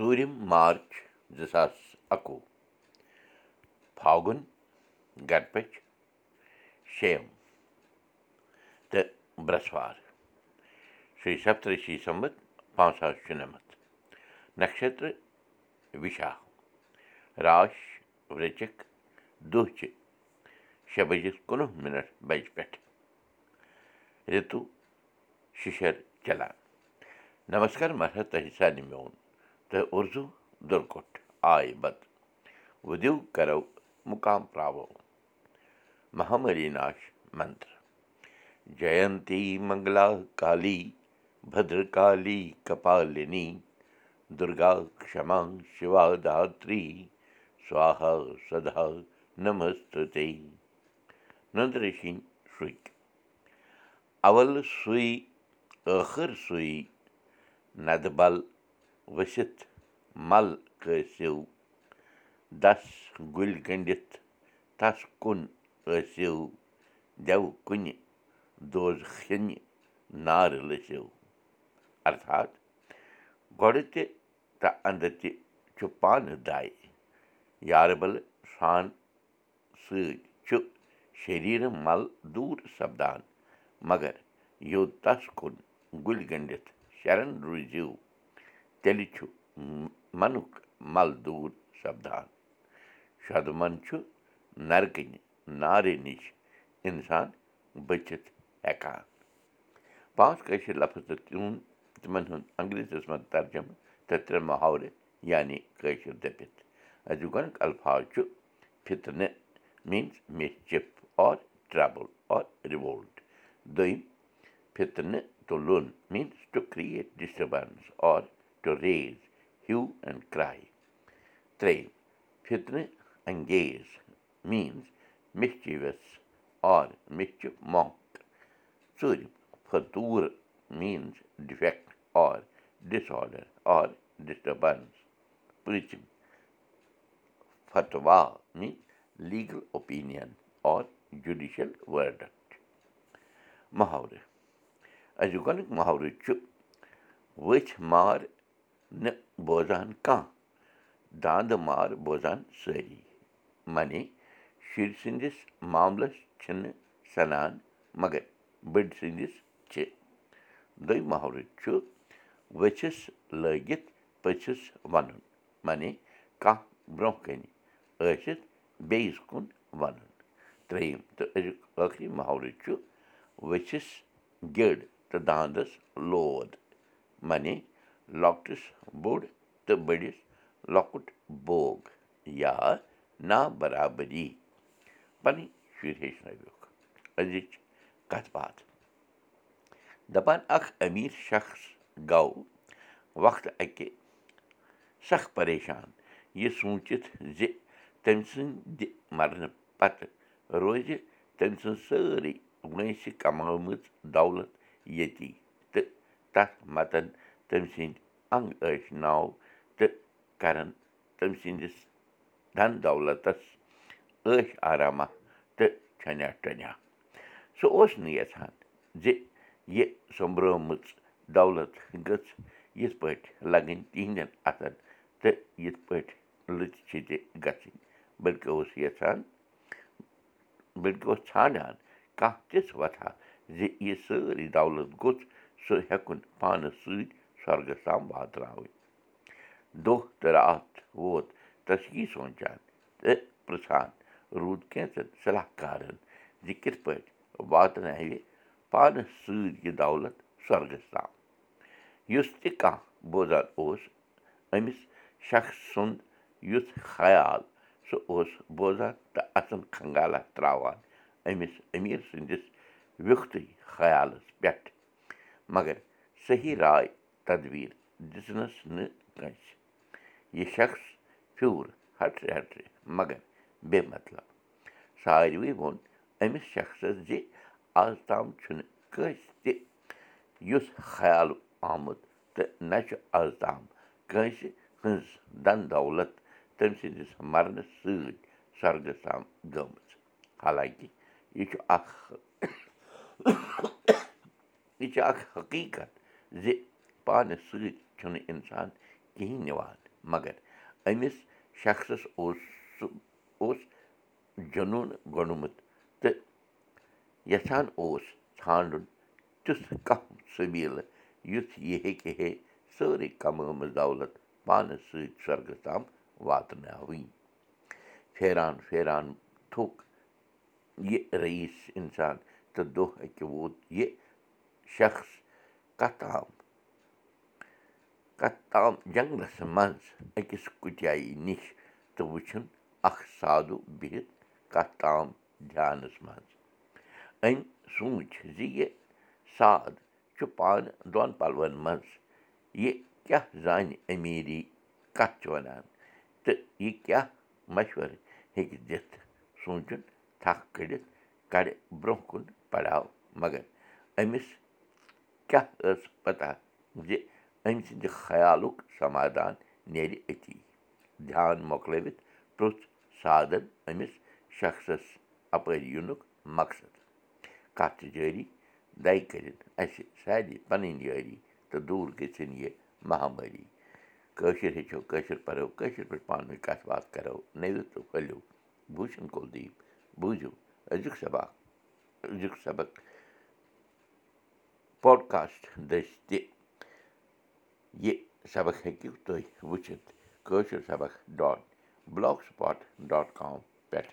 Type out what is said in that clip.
ژوٗرِم مارٕچ زٕ ساس اَکوُہ فاگُن گرپٔچ شیٚیِم تہٕ برٛٮ۪سوار شری سپترشی سمت پانٛژھ ساس شُنَمَتھ نَشتر وِشا راش ورچک دۄہ چہِ شےٚ بجے کُنوُہ مِنٹ بجہِ پٮ۪ٹھ رِتُو شِشر چلان نمسکار مہراج تۄہہِ سارنٕے میون تہٕ اُردو دُرکوٹ آے بد وُدِو کرو مُقام مہامری ناش منتر جینتی منگلا کالی بدر کالی کپالِنی دُرگا کما شِوا داتری سوہا سدا نمست نندرشن شُرۍ اول سُے ٲخٕر سُے ندٕ بل ؤسِتھ مل کٲسِو دس گُلۍ گٔنٛڈِتھ تس کُن ٲسِو دٮ۪و کُنہِ دوز کھنہِ نارٕ لٔسِو۔ ارتھات گۄڈٕ تہِ تہٕ انٛدٕ تہِ چھُ پانہٕ دے یاربلہٕ سان سۭتۍ چھُ شریٖرٕ مل دوٗر سپدان مگر یوٚت تس کُن گُلۍ گٔنٛڈِتھ شرن روٗزِو تیٚلہِ چھُ منُک مل دوٗر سپدان شدمن چھُ نرکٕنہِ نارِ نِش اِنسان بٔچِتھ ہٮ۪کان پانٛژھ کٲشِر لفظ تہٕ تِہُنٛد تِمن ہُنٛد انگریٖزیس منٛز ترجمہٕ تہٕ ترٛےٚ محاورٕ یعنی کٲشِر دٔپِتھ أزیُک گۄڈنیُک الفاظ چھُ فِتنہٕ means mischief or trouble or revolt دوٚیِم فِتنہٕ تُلُن میٖنٕز ٹُو کرٛیٹ ڈِسٹٔربَنٕس اور to raise hue and cry ترٛیٚیِم فِتنہٕ انگیز میٖنٕز مِسچِوَس اور مِسچِو مانٛک ژوٗرِم فطوٗر میٖنٕز ڈِفیکٹ اور ڈِس آڈر اور ڈِسٹٔربَنٕس پوٗژِم فتوا میٖنٕز لیٖگل اوپیٖنِیَن اور جُڈِشَل محاورٕ أزیُک گۄڈنیُک محاورٕ چھُ ؤژھۍ مار نہٕ بوزان کانٛہہ دانٛدٕ مار بوزان سٲری معنی شُرۍ سٕنٛدِس معاملس چھِنہٕ سَنان مگر بٔڈۍ سٕنٛدِس چھِ دوٚیِم محرٕ چھُ ؤژھِس لٲگِتھ پٔژھِس وَنُن معنی کانٛہہ برٛونٛہہ کَنہِ ٲسِتھ بیٚیِس کُن وَنُن ترٛیٚیِم تہٕ أزیُک ٲخری محرٕ چھُ ؤژھِس گِڑ تہٕ دانٛدَس لود معنی لۄکٹِس بوٚڑ تہٕ بٔڑِس لۄکُٹ بوگ یا نا برابری پَنٕنۍ شُرۍ ہیٚچھنٲوِکھ أزِچ کَتھ باتھ دَپان اکھ أمیٖر شخص گوٚو وقتہٕ اَکہِ سخ پریشان یہِ سوٗنٛچِتھ زِ تٔمۍ سٕنٛدِ مرنہٕ پتہٕ روزِ تٔمۍ سٕنٛز سٲرٕے وٲنٛسہِ کمٲومٕژ دولت ییٚتی تہٕ تَتھ متن تٔمۍ سٕنٛدۍ انٛگ ٲسۍ ناو تہٕ کرن تٔمۍ سٕنٛدِس دن دولتس ٲش آرامہ تہٕ چھنیا ٹھنیا سُہ اوس نہٕ یژھان زِ یہِ سوٚمبرٲومٕژ دولت گٔژھ یِتھ پٲٹھۍ لگٕنۍ تِہنٛدٮ۪ن اَتھن تہٕ یِتھ پٲٹھۍ لٔژِ چھِ تہِ گژھٕنۍ بٔلکہِ اوس یژھان بٔلکہِ اوس ژھانڈان کانٛہہ تِژھ وَتھا زِ یہِ سٲرٕے دولت گوٚژھ سُہ ہٮ۪کُن پانَس سۭتۍ سۄرگَس تام واتناوٕنۍ دۄہ تہٕ راتھ ووت یی سونٛچان تہٕ پرٛژھان روٗد کینٛژَن صلاح کارَن زِ کِتھ پٲٹھۍ واتناوِ پانَس سۭتۍ یہِ دولت سۄرگَس تام یُس تہِ کانٛہہ بوزان اوس أمِس شخص سُنٛد یُتھ خیال سُہ اوس بوزان تہٕ اَتھَن کھنٛگالا ترٛاوان أمِس أمیٖر سٕنٛدِس ویُکھتٕے خیالَس پٮ۪ٹھ مگر صحیح راے تدبیٖر دِژنَس نہٕ کٲنٛسہِ یہِ شخص پھیوٗر ہٹرِ ہٹرِ مگر بے مطلب ساروٕے ووٚن أمِس شخصَس زِ آز تام چھُنہٕ کٲنٛسہِ تہِ یُتھ خیال آمُت تہٕ نہ چھُ آز تام کٲنٛسہِ ہٕنٛز دَن دولت تٔمۍ سٕنٛدِس مرنہٕ سۭتۍ سۄرگَس تام گٔمٕژ حالانٛکہِ یہِ چھُ اکھ یہِ چھُ اکھ حقیٖقت زِ پانَس سۭتۍ چھُنہٕ اِنسان کِہیٖنۍ نِوان مگر أمِس شخصَس اوس سُہ اوس جنوٗن گوٚنمُت تہٕ یَژھان اوس ژھانٛڈُن تیُتھ کانٛہہ سٔبیٖلہٕ یُتھ یہِ ہیٚکہِ ہے سٲرٕے کمٲمٕژ دولت پانَس سۭتۍ سۄرگَس تام واتناوٕنۍ۔ پھیران پھیران تھوٚک یہِ رعیٖس اِنسان تہٕ دۄہ اَکہِ ووت یہِ شخص کَتھ تام کَتھ تام جنٛگلَس منٛز أکِس کُٹیایی نِش تہٕ وٕچھُن اَکھ سادوٗ بِہِتھ کَتھ تام دھیانَس منٛز أمۍ سوٗنٛچ زِ یہِ ساد چھُ پانہٕ دۄن پَلوَن منٛز یہِ کیٛاہ زانہِ أمیٖری کَتھ چھِ وَنان تہٕ یہِ کیٛاہ مَشوَرٕ ہیٚکہِ دِتھ سونٛچُن تھکھ کٔڑِتھ کَڑِ برٛونٛہہ کُن پَڑاو مگر أمِس کیٛاہ ٲس پَتہ زِ أمۍ سٕنٛدِ خیالُک سمادان نیرِ أتی دھیان مۄکلٲوِتھ پرٛژھ سادَن أمِس شخصَس اَپٲرۍ یِنُک مقصد کَتھ چھِ جٲری دَے کٔرِتھ اَسہِ سارے پَنٕنۍ یٲری تہٕ دوٗر گٔژھِنۍ یہِ مہامٲری کٲشِر ہیٚچھو کٲشِر پَرو کٲشِر پٲٹھۍ پانہٕ ؤنۍ کَتھ باتھ کَرو نٔوِو تہٕ پھٔلِو بوٗشَن کُلدیٖپ بوٗزِو أزیُک سبق أزیُک سبق پاڈکاسٹ دٔسۍ تہِ یہِ سبق ہیٚکِو تُہۍ وٕچھِتھ کٲشِر سبق dot blogspot dot com پٮ۪ٹھ